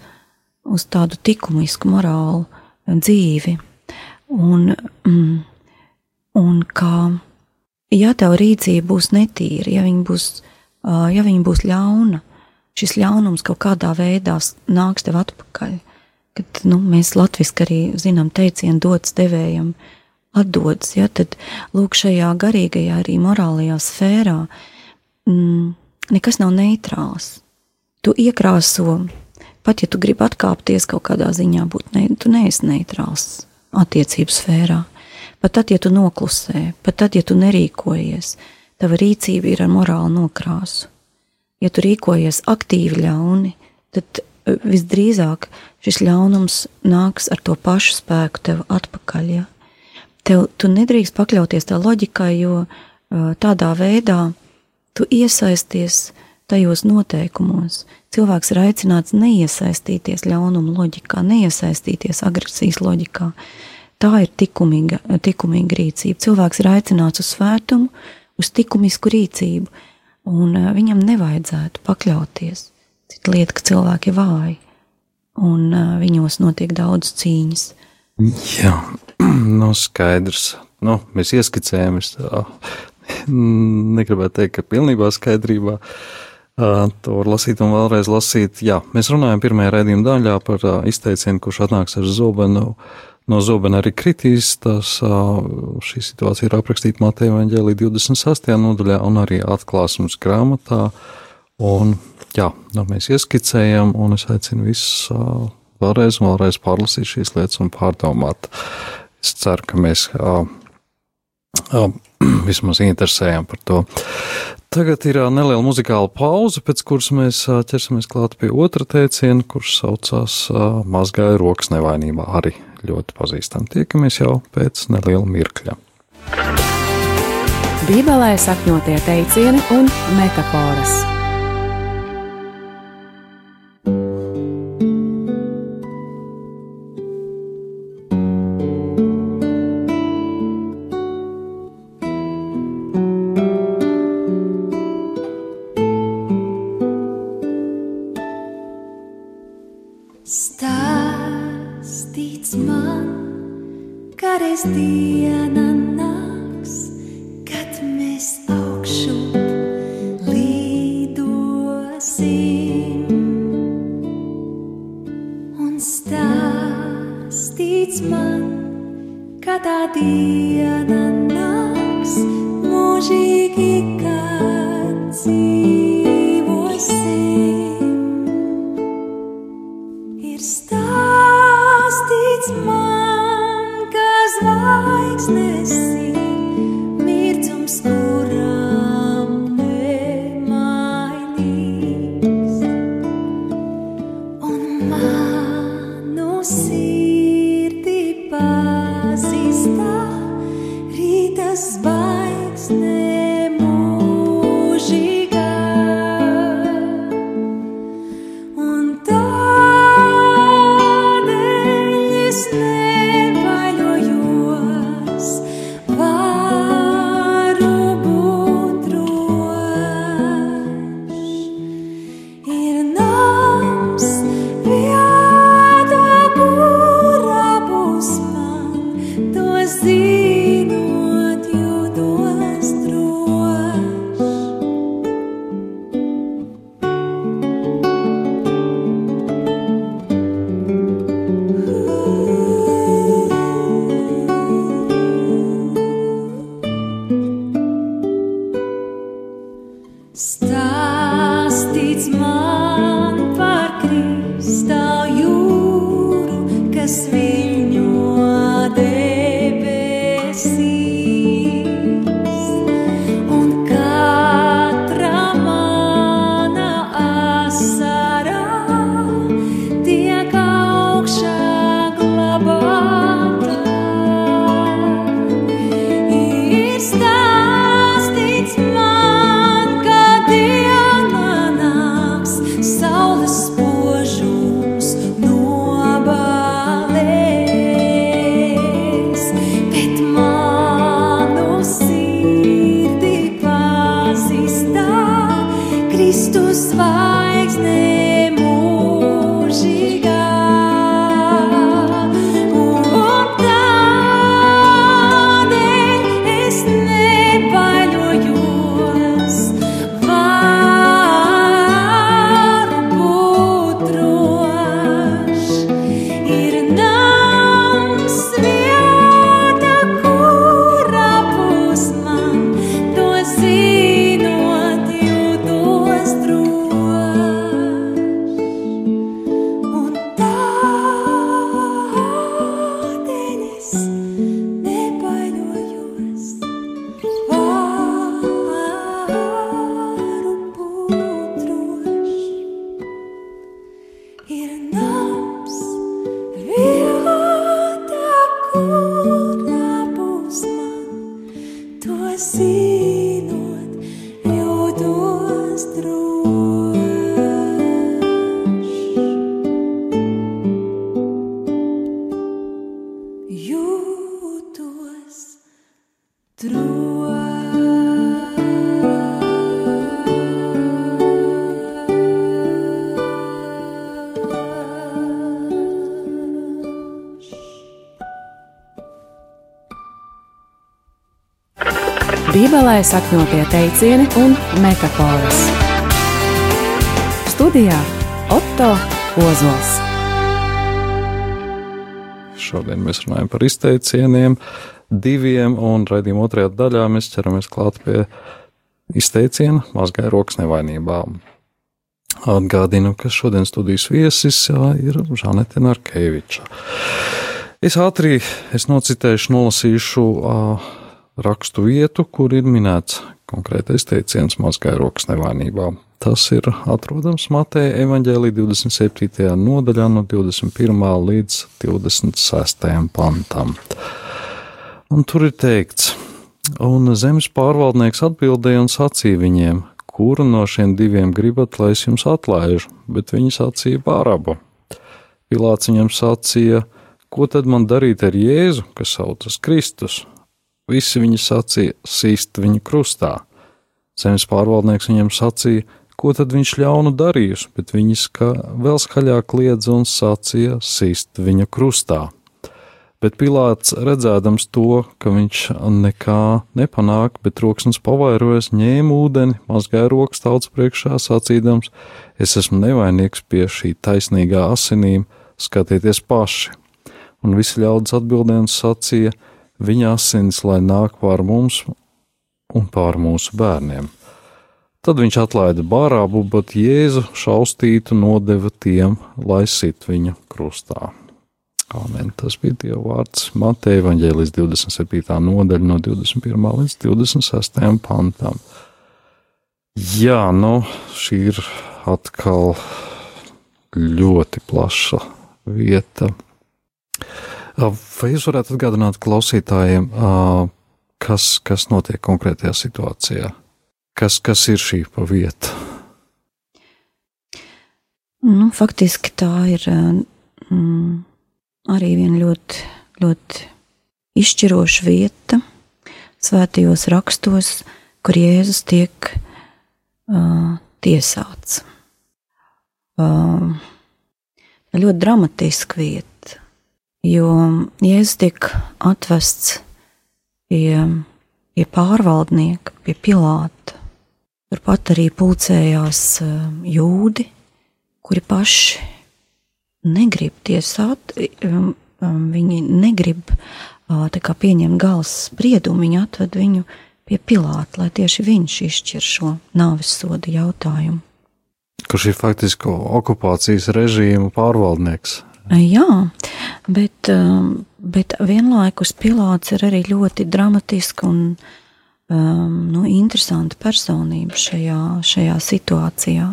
uz tādu likumisku morālu dzīvi. Un, mm, un ka, ja tev rīcība būs netīra, ja viņa būs, ja viņa būs ļauna, šis ļaunums kaut kādā veidā nāks tev atpakaļ. Kad nu, mēs latviešu arī zinām, teicienu dots devējam, atdodas, ja, tad lūk, šajā garīgajā, arī morālajā sfērā mm, nekas nav neitrāls. Tu iekrāso, pat ja tu gribi atkāpties kaut kādā ziņā, būt ne, tu neesi neitrāls attiecību sfērā. Pat tad, ja tu noklusē, pat tad, ja tu nerīkojies, tava rīcība ir ar morālu nokrāsu. Ja tu rīkojies aktīvi ļauni, tad e, visdrīzāk šis ļaunums nāks ar to pašu spēku tev atpakaļ. Ja? Tev, tu nedrīkst pakļauties tā loģikai, jo e, tādā veidā tu iesaisties tajos noteikumos. Cilvēks ir aicināts neiesaistīties ļaunuma loģikā, neiesaistīties agresijas loģikā. Tā ir likumīga, likumīga rīcība. Cilvēks ir aicināts uz svētumu, uz likumisku rīcību, un uh, viņam nevajadzētu pakļauties. Cita lieta, ka cilvēki ir vāji, un uh, viņos notiek daudz cīņas. Jā, nu skaidrs. Nu, mēs ieskicējām, es tā, negribētu teikt, ka pilnībā skaidrībā. Uh, to var lasīt un vēlreiz lasīt. Jā, mēs runājam pirmajā raidījuma daļā par izteicienu, kurš atnāks ar zobenu. No zobena arī kritīs. Tas, šī situācija ir aprakstīta Mateja Vangelī 26. nodaļā un arī atklāsums grāmatā. Un, jā, nu, mēs ieskicējam, un es aicinu visus vēlreiz un vēlreiz pārlasīt šīs lietas un pārdomāt. Es ceru, ka mēs uh, uh, vismaz interesējam par to. Tagad ir neliela muzikāla pauze, pēc kuras mēs ķersimies klāt pie otra teiciena, kurš saucās Mazgāja rokas nevainībā arī ļoti pazīstami. Tiekamies jau pēc neliela mirkļa. Bībelē sakņotie teicieni un metafāras. just by Bībelē sakņotie teicieni un metafāras. Studijā Otto Ozols. Šodien mēs runājam par izteicieniem, diviem, un raidījuma otrajā daļā mēs ķeramies klāt pie izteiciena mazgai rokas nevainībā. Atgādinu, ka šodien studijas viesis ir Žanete Narkeviča. Es ātri es nocitēšu, nolasīšu uh, rakstu vietu, kur ir minēts konkrētais teiciens mazgai rokas nevainībā. Tas ir atrodams Mateja evaņģēlī 27. nodaļā no 21. līdz 26. pantam. Un tur ir teikts, un zemes pārvaldnieks atbildēja un sacīja viņiem, kuru no šiem diviem gribat, lai es jums atlaižu, bet viņi sacīja Bārabu. Pilāts viņam sacīja, ko tad man darīt ar Jēzu, kas saucas Kristus? Visi viņi sacīja, sīst viņu krustā. Zemes pārvaldnieks viņam sacīja, ko tad viņš ļaunu darījusi, bet viņi ska, vēl skaļāk liedza un sacīja, sīst viņu krustā. Bet Pilārs, redzēdams to, ka viņš nekā nepanāk, bet troksnis pavairojas, ņēma ūdeni, mazgāja rokas tautas priekšā, sacīdams: Es esmu nevainīgs pie šī taisnīgā asinīm, skatieties paši. Un visi ļaudis atbildēja un sacīja: viņa asins, lai nāk pār mums un pār mūsu bērniem. Tad viņš atlaida bārābu, bet Jēzu šaustītu nodeva tiem, lai sit viņu krustā. Amen. Tas bija Dieva vārds Mateja Evanģēlis 27. nodaļa no 21. līdz 26. pantam. Jā, nu, šī ir atkal ļoti plaša vieta. Vai jūs varētu atgādināt klausītājiem, kas, kas notiek konkrētajā situācijā? Kas, kas ir šī vieta? Nu, faktiski tā ir mm, arī viena ļoti, ļoti izšķiroša vieta svētajos rakstos, kur Jēzus tiek uh, tiesāts. Uh, ļoti dramatiska vieta jo Jēzus tiek atvests pie, pie pārvaldnieka, pie Pilāta. Turpat arī pulcējās eh, jūdi, kuri paši negrib tiesāt, um, um, viņi negrib kā, pieņemt gala spriedumu, viņi atved viņu pie Pilāta, lai tieši viņš izšķir šo nāves soda jautājumu. kurš ir faktiski okupācijas režīma pārvaldnieks. Jā, bet, um, bet vienlaikus Pilārs ir arī ļoti dramatisks un um, nu, interesanta personība šajā, šajā situācijā.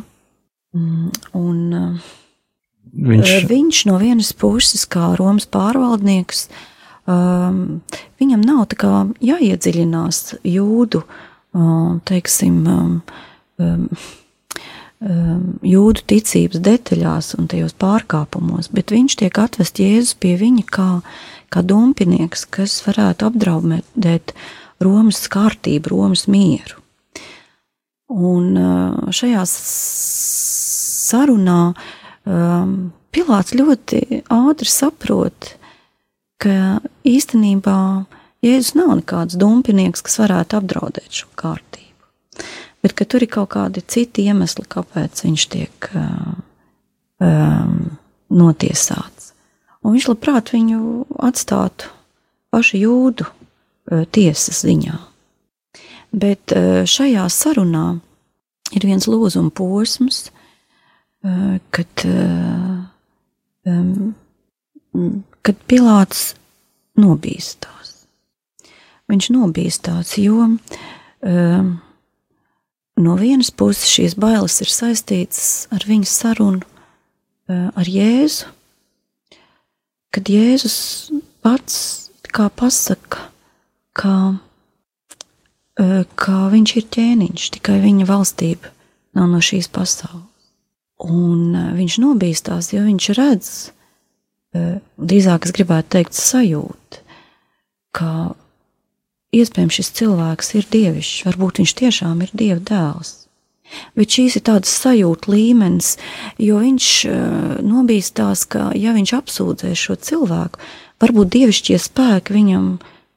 Mm, un, viņš... viņš no vienas puses, kā Romas pārvaldnieks, um, viņam nav tā kā jāiedziļinās jūdu, um, teiksim, um, um, Um, jūdu ticības detaļās un tajos pārkāpumos, bet viņš tiek atvest Jēzus pie viņa kā, kā dumpinieks, kas varētu apdraudēt Romas kārtību, Romas mieru. Un uh, šajā sarunā um, Pilārs ļoti ātri saprot, ka īstenībā Jēzus nav nekāds dumpinieks, kas varētu apdraudēt šo kārtību bet ka tur ir kaut kādi citi iemesli, kāpēc viņš tiek um, notiesāts. Un viņš labprāt viņu atstātu pašu jūdu tiesas ziņā. Bet šajā sarunā ir viens lūzuma posms, kad, kad Pilārs nobīstās. Viņš nobīstās, jo um, no vienas puses šīs bailes ir saistītas ar viņa sarunu eh, ar Jēzu, kad Jēzus pats kā pasaka, ka, eh, ka viņš ir ķēniņš, tikai viņa valstība nav no šīs pasaules. Un eh, viņš nobīstās, jo viņš redz, drīzāk es gribētu teikt, sajūt, ka iespējams šis cilvēks ir dievišķs, varbūt viņš tiešām ir dieva dēls. Bet šīs ir tādas sajūta līmenis, jo viņš uh, nobīstās, ka, ja viņš apsūdzēs šo cilvēku, varbūt dievišķie spēki viņam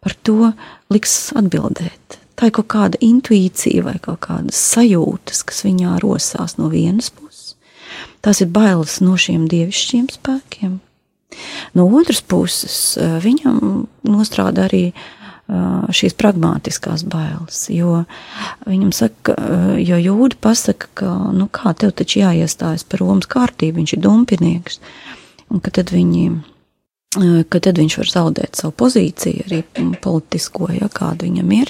par to liks atbildēt. Tā ir kaut kāda intuīcija vai kaut kādas sajūtas, kas viņā rosās no vienas puses. Tas ir bailes no šiem dievišķiem spēkiem. No otras puses, uh, viņam nostrādā arī uh, šīs pragmatiskās bailes. Jo viņam saka, jo jūdi pasaka, ka, nu kā tev taču jāiestājas par Romas kārtību, viņš ir dumpinieks, un ka tad viņi. Ka tad viņš var zaudēt savu pozīciju, arī politisko, ja kāda viņam ir.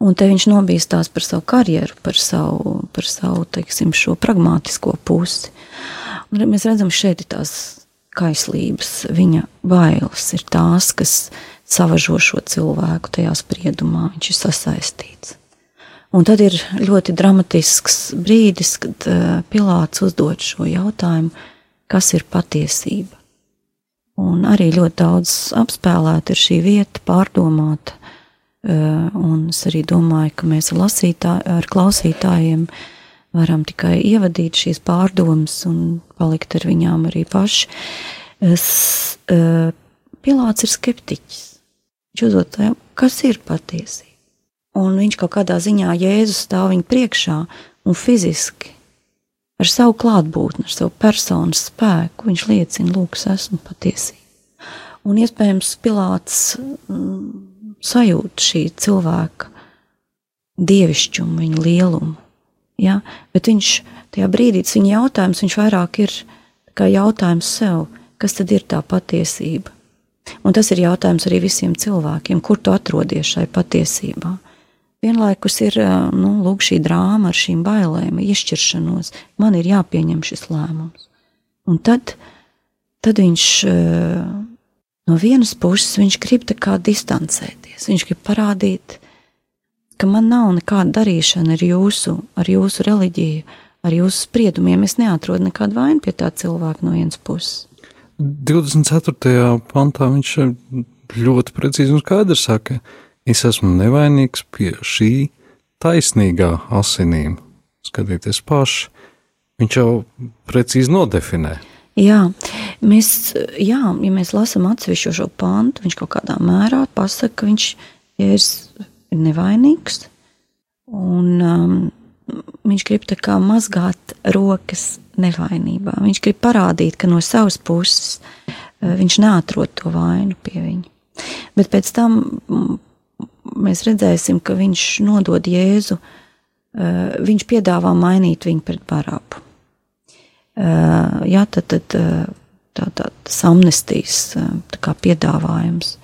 Un te viņš nobīstās par savu karjeru, par savu, par savu teiksim, šo pragmatisko pusi. Un mēs redzam, šeit ir tās kaislības, viņa bailes ir tās, kas savažo šo cilvēku tajā spriedumā, viņš ir sasaistīts. Un tad ir ļoti dramatisks brīdis, kad uh, Pilārs uzdod šo jautājumu, kas ir patiesība. Un arī ļoti daudz apspēlēta ir šī vieta, pārdomāta. Uh, un es arī domāju, ka mēs ar, lasītā, ar klausītājiem varam tikai ievadīt šīs pārdomas un palikt ar viņām arī paši. Es, uh, Pilārs ir skeptiķis. Viņš uzdod jautājumu, kas ir patiesība. Un viņš kaut kādā ziņā Jēzus stāv viņa priekšā un fiziski ar savu klātbūtni, ar savu personas spēku viņš liecina, lūk, es esmu patiesība. Un iespējams Pilārs mm, sajūt šī cilvēka dievišķumu, viņa lielumu. Ja? Bet viņš tajā brīdī, tas viņa jautājums, viņš vairāk ir jautājums sev, kas tad ir tā patiesība? Un tas ir jautājums arī visiem cilvēkiem, kur tu atrodies šai patiesībā. Vienlaikus ir nu, lūk, šī drāma ar šīm bailēm, izšķiršanos. Man ir jāpieņem šis lēmums. Un tad, tad viņš no vienas puses viņš grib distancēties. Viņš grib parādīt, ka man nav nekāda darīšana ar jūsu, ar jūsu reliģiju, ar jūsu spriedumiem. Es neatrodu nekādu vainu pie tā cilvēka no vienas puses. 24. pantā viņš ļoti precīzi un skaidri saka, es esmu nevainīgs pie šī taisnīgā asinīm. Skatieties paši, viņš jau precīzi nodefinē. Jā, mēs, jā, ja mēs lasām atsevišķo šo pantu, viņš kaut kādā mērā pasaka, ka viņš ir nevainīgs un um, viņš grib tā kā mazgāt rokas nevainībā. Viņš grib parādīt, ka no savas puses eh, viņš neatrod to vainu pie viņa. Bet pēc tam mm, mēs redzēsim, ka viņš nodod Jēzu, eh, viņš piedāvā mainīt viņu pret barabu. jā, tad, tad tā, tā, tas amnestijas tā piedāvājums.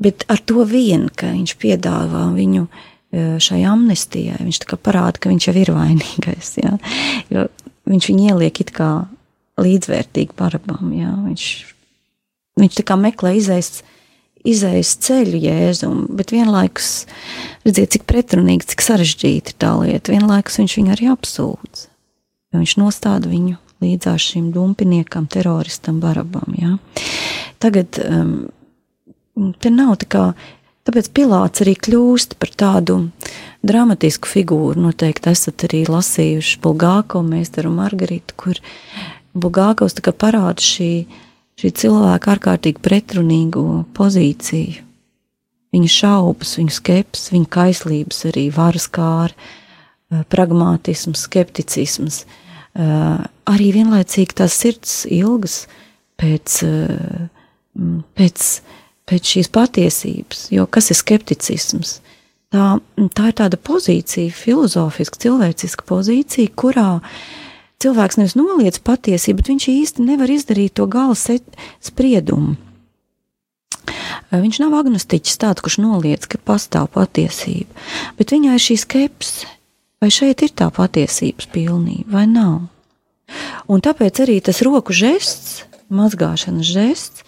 Bet ar to vien, ka viņš piedāvā viņu šai amnestijai, viņš parāda, ka viņš jau ir vainīgais, jā, jo viņš viņu ieliek it kā līdzvērtīgi parabam, jā, viņš, viņš tā kā meklē izaist, izaist ceļu jēzum, bet vienlaikus, redziet, cik pretrunīgi, cik sarežģīti tā lieta, vienlaikus viņš viņu arī apsūdz, viņš nostāda viņu līdzās šim dumpiniekam, teroristam, barabam. Ja? Tagad um, te nav tā kā, tāpēc Pilāts arī kļūst par tādu dramatisku figūru. Noteikti esat arī lasījuši Bulgāko meistaru Margaritu, kur kā parāda šī, šī cilvēka ārkārtīgi pretrunīgo pozīciju. Viņa šaubas, viņa skepsis, viņa kaislības, arī varas kāra, eh, pragmātisms, skepticisms. Eh, arī vienlaicīgi tās sirds ilgas pēc, eh, pēc, pēc šīs patiesības. Jo kas ir skepticisms? Tā, tā ir tāda pozīcija, filozofiska, cilvēciska pozīcija, kurā cilvēks nevis noliedz patiesību, bet viņš īsti nevar izdarīt to gala spriedumu. Viņš nav agnostiķis tāds, kurš noliedz, ka pastāv patiesība, bet viņai ir šī skepse vai šeit ir tā patiesības pilnība vai nav. Un tāpēc arī tas roku žests, mazgāšanas žests,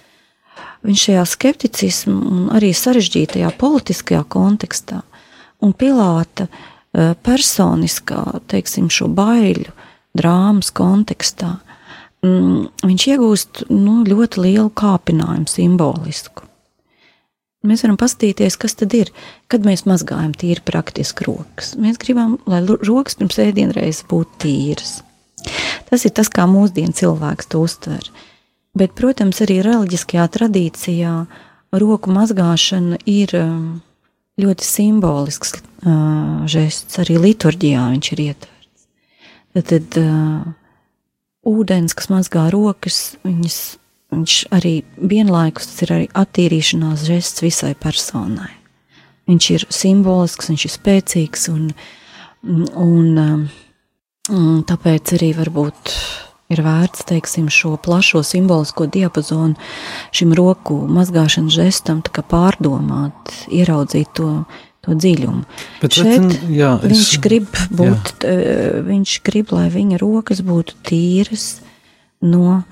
viņš šajā skepticismu un arī sarežģītajā politiskajā kontekstā un Pilāta eh, personiskā, teiksim, šo baiļu drāmas kontekstā, mm, viņš iegūst nu, ļoti lielu kāpinājumu simbolisku. Mēs varam paskatīties, kas tad ir, kad mēs mazgājam tīri praktiski rokas. Mēs gribam, lai rokas pirms ēdienreizes būtu tīras. Tas ir tas, kā mūsdienu cilvēks to uztver. Bet, protams, arī reliģiskajā tradīcijā roku mazgāšana ir um, ļoti simbolisks uh, žests, arī liturģijā viņš ir ietverts. Tad, tad uh, ūdens, kas mazgā rokas, viņas viņš arī vienlaikus ir arī attīrīšanās žests visai personai. Viņš ir simbolisks, viņš ir spēcīgs un, un, un tāpēc arī varbūt ir vērts, teiksim, šo plašo simbolisko diapazonu šim roku mazgāšanas žestam pārdomāt, ieraudzīt to, to dziļumu. Bet Šeit bet, jā, es, viņš grib būt, jā. viņš grib, lai viņa rokas būtu tīras no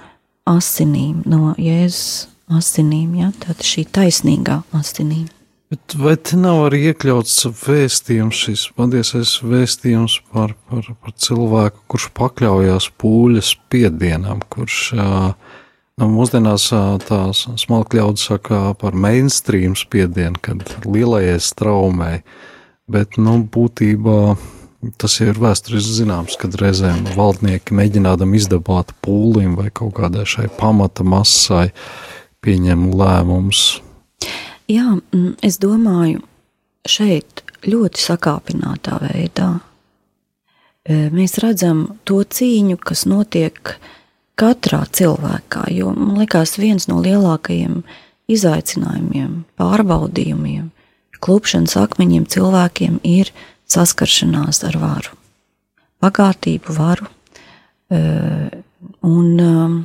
asinīm, no Jēzus asinīm, ja? tāda šī taisnīgā asinīm. Bet vai te nav arī iekļauts vēstījums, šis patiesais vēstījums par, par, par cilvēku, kurš pakļaujās pūļas spiedienam, kurš nu, mūsdienās tās smalki ļaudis saka par mainstream spiedienu, kad lielajai straumē, bet, nu, būtībā Tas ir vēsturiski zināms, kad reizēm valdnieki mēģinādami izdabāt pūlim vai kaut kādai šai pamata masai pieņem lēmumus. Jā, mm, es domāju, šeit ļoti sakāpinātā veidā e, mēs redzam to cīņu, kas notiek katrā cilvēkā, jo man liekas viens no lielākajiem izaicinājumiem, pārbaudījumiem, klupšanas akmeņiem cilvēkiem ir saskaršanās ar varu, bagātību, varu. Eh, un eh,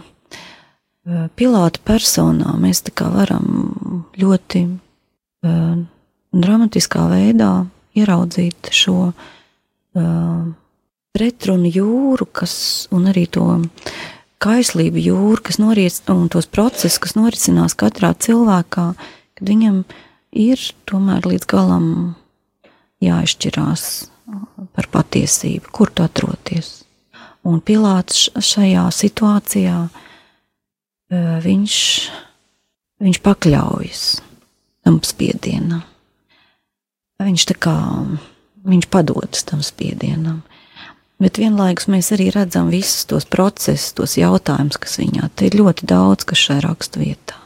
Pilāta personā mēs tā kā varam ļoti eh, dramatiskā veidā ieraudzīt šo pretrunu jūru, kas, un arī to kaislību jūru, kas noriec, un tos procesus, kas norisinās katrā cilvēkā, kad viņam ir tomēr līdz galam jāizšķirās par patiesību, kur tu atrodies. Un Pilārs šajā situācijā viņš, viņš pakļaujas tam spiedienam. Viņš tā kā viņš padodas tam spiedienam. Bet vienlaikus mēs arī redzam visus tos procesus, tos jautājumus, kas viņā te ir ļoti daudz, kas šajā raksturvietā.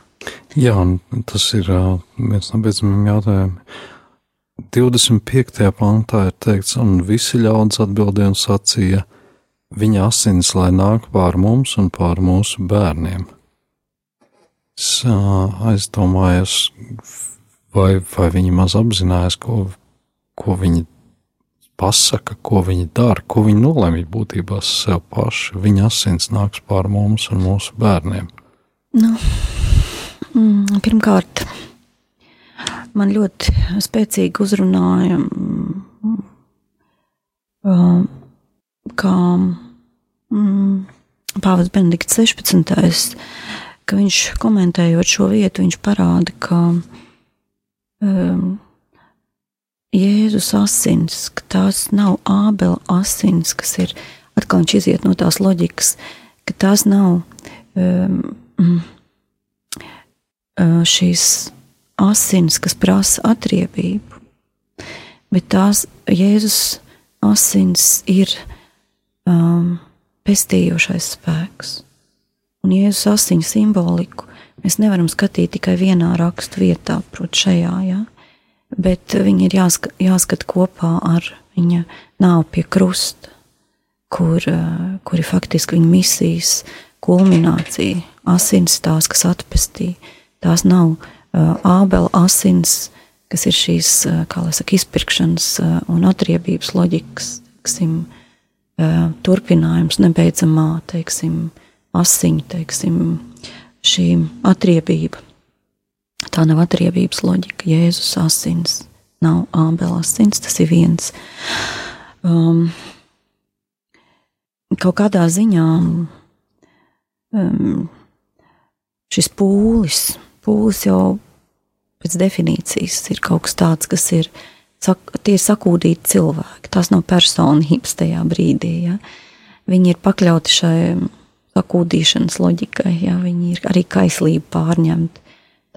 Jā, un tas ir viens no beidzamajiem jautājumiem 25. pantā ir teikts, un visi ļaudis atbildēja un sacīja, viņa asins lai nāk pār mums un pār mūsu bērniem. Es aizdomājos, vai, vai viņi maz apzinājās, ko, ko viņi pasaka, ko viņi dara, ko viņi nolemj būtībā sev paši. Viņa asins nāks pār mums un mūsu bērniem. Nu, mm, pirmkārt, man ļoti spēcīgi uzrunāja, mm, kā mm, Pāvils Benedikts 16. Ka viņš komentējot šo vietu, viņš parāda, ka um, Jēzus asins, ka tās nav ābela asins, kas ir atkal viņš iziet no tās loģikas, ka tās nav um, šīs asins, kas prasa atriebību, bet tās Jēzus asins ir um, pestījošais spēks. Un Jēzus asiņu simboliku mēs nevaram skatīt tikai vienā rakstu vietā, proti, šajā, ja? bet viņi ir jāska, jāskat kopā ar viņa nāvu pie krusta, kur, uh, kur ir faktiski viņa misijas kulminācija, asins tās, kas atpestīja. Tās nav uh, ābela asins, kas ir šīs, uh, kā lai saka, izpirkšanas uh, un atriebības loģikas, teiksim, uh, turpinājums nebeidzamā, teiksim, asiņu, teiksim, šī atriebība. Tā nav atriebības loģika. Jēzus asins nav ābela asins, tas ir viens. Um, kaut kādā ziņā um, šis pūlis, pūlis jau pēc definīcijas ir kaut kas tāds, kas ir sak, tie sakūdīti cilvēki. Tās nav personības tajā brīdī. Ja? Viņi ir pakļauti šai sakūdīšanas loģikai, ja? viņi ir arī kaislība pārņemti.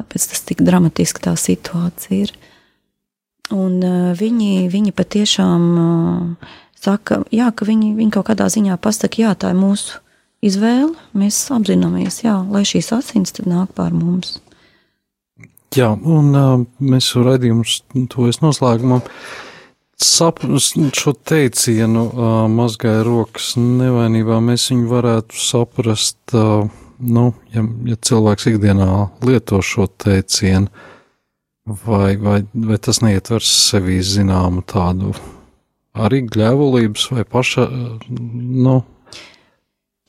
Tāpēc tas tik dramatiski tā situācija ir. Un uh, viņi, viņi patiešām uh, saka, jā, ka viņi, viņi kaut kādā ziņā pasaka, jā, tā ir mūsu izvēle. Mēs apzināmies, jā, lai šīs asins tad nāk pār mums. Jā, un uh, mēs raidījumu to es noslēgumam. Saprast šo teicienu, mazgāja rokas nevainībā, mēs viņu varētu saprast, nu, ja, ja cilvēks ikdienā lieto šo teicienu, vai, vai, vai tas neietver sevī zināmu tādu arī gļēvulības vai paša, nu,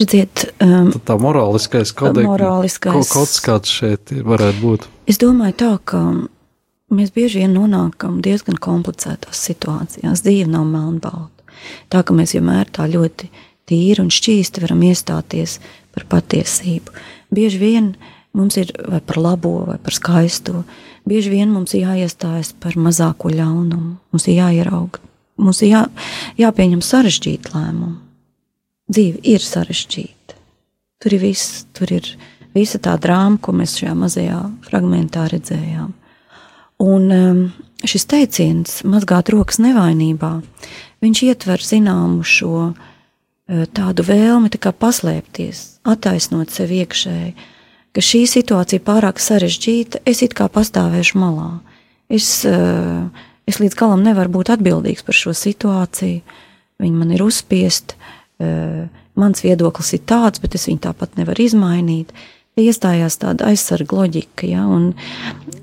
Redziet, um, tā morāliskais kodeks, morāliskais. kaut kāds šeit varētu būt. Es domāju tā, ka mēs bieži vien nonākam diezgan komplicētās situācijās. Dzīve nav melnbalta. Tā ka mēs vienmēr tā ļoti tīri un šķīsti varam iestāties par patiesību. Bieži vien mums ir vai par labo, vai par skaisto. Bieži vien mums ir jāiestājas par mazāko ļaunumu. Mums ir jāierauga, mums ir jā, jāpieņem sarežģīti lēmumi dzīve ir sarežģīta. Tur ir viss, tur ir visa tā drāma, ko mēs šajā mazajā fragmentā redzējām. Un um, šis teiciens, mazgāt rokas nevainībā, viņš ietver zināmu šo uh, tādu vēlmi tā paslēpties, attaisnot sevi iekšēji, ka šī situācija pārāk sarežģīta, es it kā pastāvēšu malā. Es, uh, es līdz galam nevaru būt atbildīgs par šo situāciju, viņi man ir uzspiesti mans viedoklis ir tāds, bet es viņu tāpat nevaru izmainīt. Iestājās tāda aizsarga loģika, ja, un,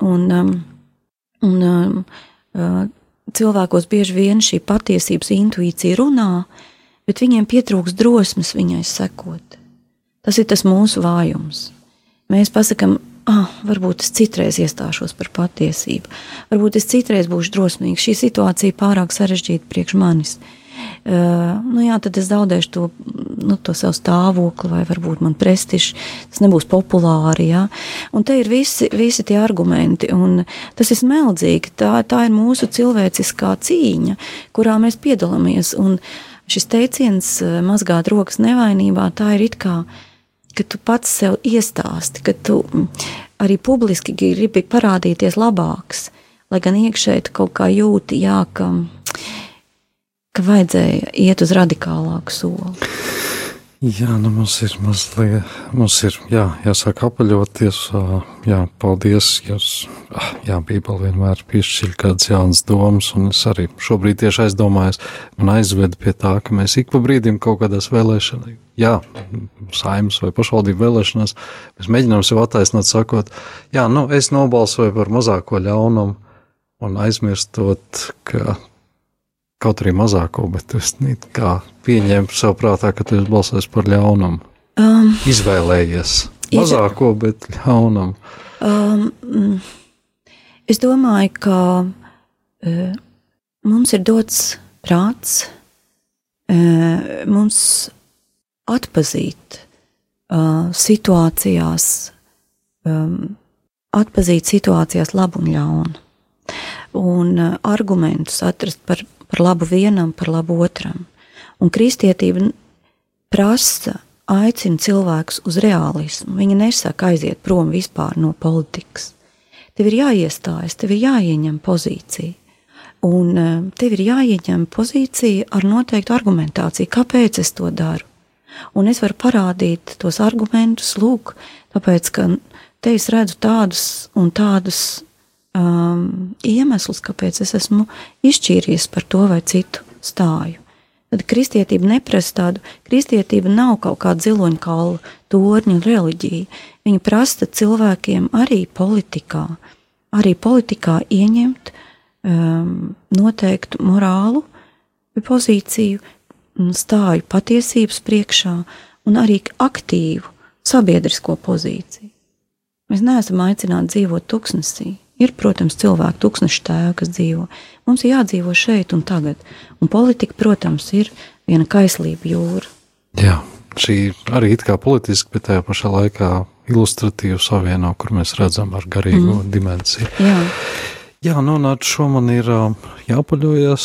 un, um, un um, uh, cilvēkos bieži vien šī patiesības intuīcija runā, bet viņiem pietrūks drosmes viņai sekot. Tas ir tas mūsu vājums. Mēs pasakām, ah, varbūt es citreiz iestāšos par patiesību, varbūt es citreiz būšu drosmīgs. Šī situācija pārāk sarežģīta priekš manis. Uh, nu jā, tad es zaudēšu to, nu, to savu stāvokli, vai varbūt man prestižs, tas nebūs populāri. Jā. Un te ir visi, visi tie argumenti, un tas ir smeldzīgi. Tā, tā ir mūsu cilvēciskā cīņa, kurā mēs piedalāmies. Un šis teiciens, mazgāt rokas nevainībā, tā ir it kā, ka tu pats sev iestāsti, ka tu arī publiski gribi parādīties labāks, lai gan iekšēji kaut kā jūti, jā, ka ka vajadzēja iet uz radikālāku soli? Jā, nu mums ir mazliet, mums ir jā, jāsāk apaļoties. Jā, paldies, jūs, jā, Bībeli vienmēr piešķir kādas jaunas domas, un es arī šobrīd tieši aizdomājos, man aizveda pie tā, ka mēs ik pa brīdim kaut kādās vēlēšanās, jā, saimnes vai pašvaldību vēlēšanās, mēs mēģinām sev attaisnot, sakot, jā, nu, es nobalsoju par mazāko ļaunumu, un aizmirstot, ka kaut arī mazāko, bet es kā pieņēmu sev prātā, ka tu esi balsojis par ļaunumu. Um, Izvēlējies mazāko, bet ļaunumu. Um, es domāju, ka uh, mums ir dots prāts, uh, mums atpazīt uh, situācijās, um, atpazīt situācijās labu un ļaunu un uh, argumentus atrast par, par labu vienam, par labu otram. Un kristietība prasa, aicina cilvēkus uz realismu. Viņa nesaka aiziet prom vispār no politikas. Tev ir jāiestājas, tev ir jāieņem pozīcija. Un uh, tev ir jāieņem pozīcija ar noteiktu argumentāciju, kāpēc es to daru. Un es varu parādīt tos argumentus, lūk, tāpēc, ka te es redzu tādus un tādus um, iemesls, kāpēc es esmu izšķīries par to vai citu stāju. Tad kristietība neprasa tādu, kristietība nav kaut kāda ziloņkaula torņa reliģija. Viņa prasa cilvēkiem arī politikā, arī politikā ieņemt um, noteiktu morālu pozīciju, stāju patiesības priekšā un arī aktīvu sabiedrisko pozīciju. Mēs neesam aicināti dzīvot tuksnesī. Ir, protams, cilvēki, tūkstoši tēvi, kas dzīvo. Mums ir jādzīvo šeit un tagad. Un politika, protams, ir viena kaislība jūra. Jā, šī arī it kā politiski, bet tajā pašā laikā ilustratīva savieno, kur mēs redzam ar garīgo mm. dimensiju. Jā, Jā nu, ar šo man ir jāpaļojas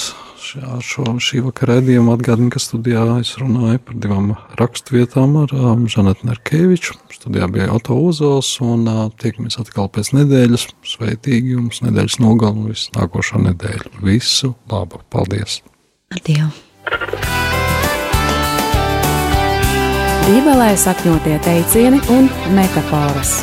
ar šo šī vakara redzējumu atgādinu, ka studijā es runāju par divām raksturvietām ar um, Žanetu Nerkeviču. Studijā bija Oto Uzols, un uh, tiekamies atkal pēc nedēļas. Sveitīgi jums nedēļas nogalu un visu nākošo nedēļu. Visu labu! Paldies! Adieu! Bībelē sakņotie teicieni un metafāras.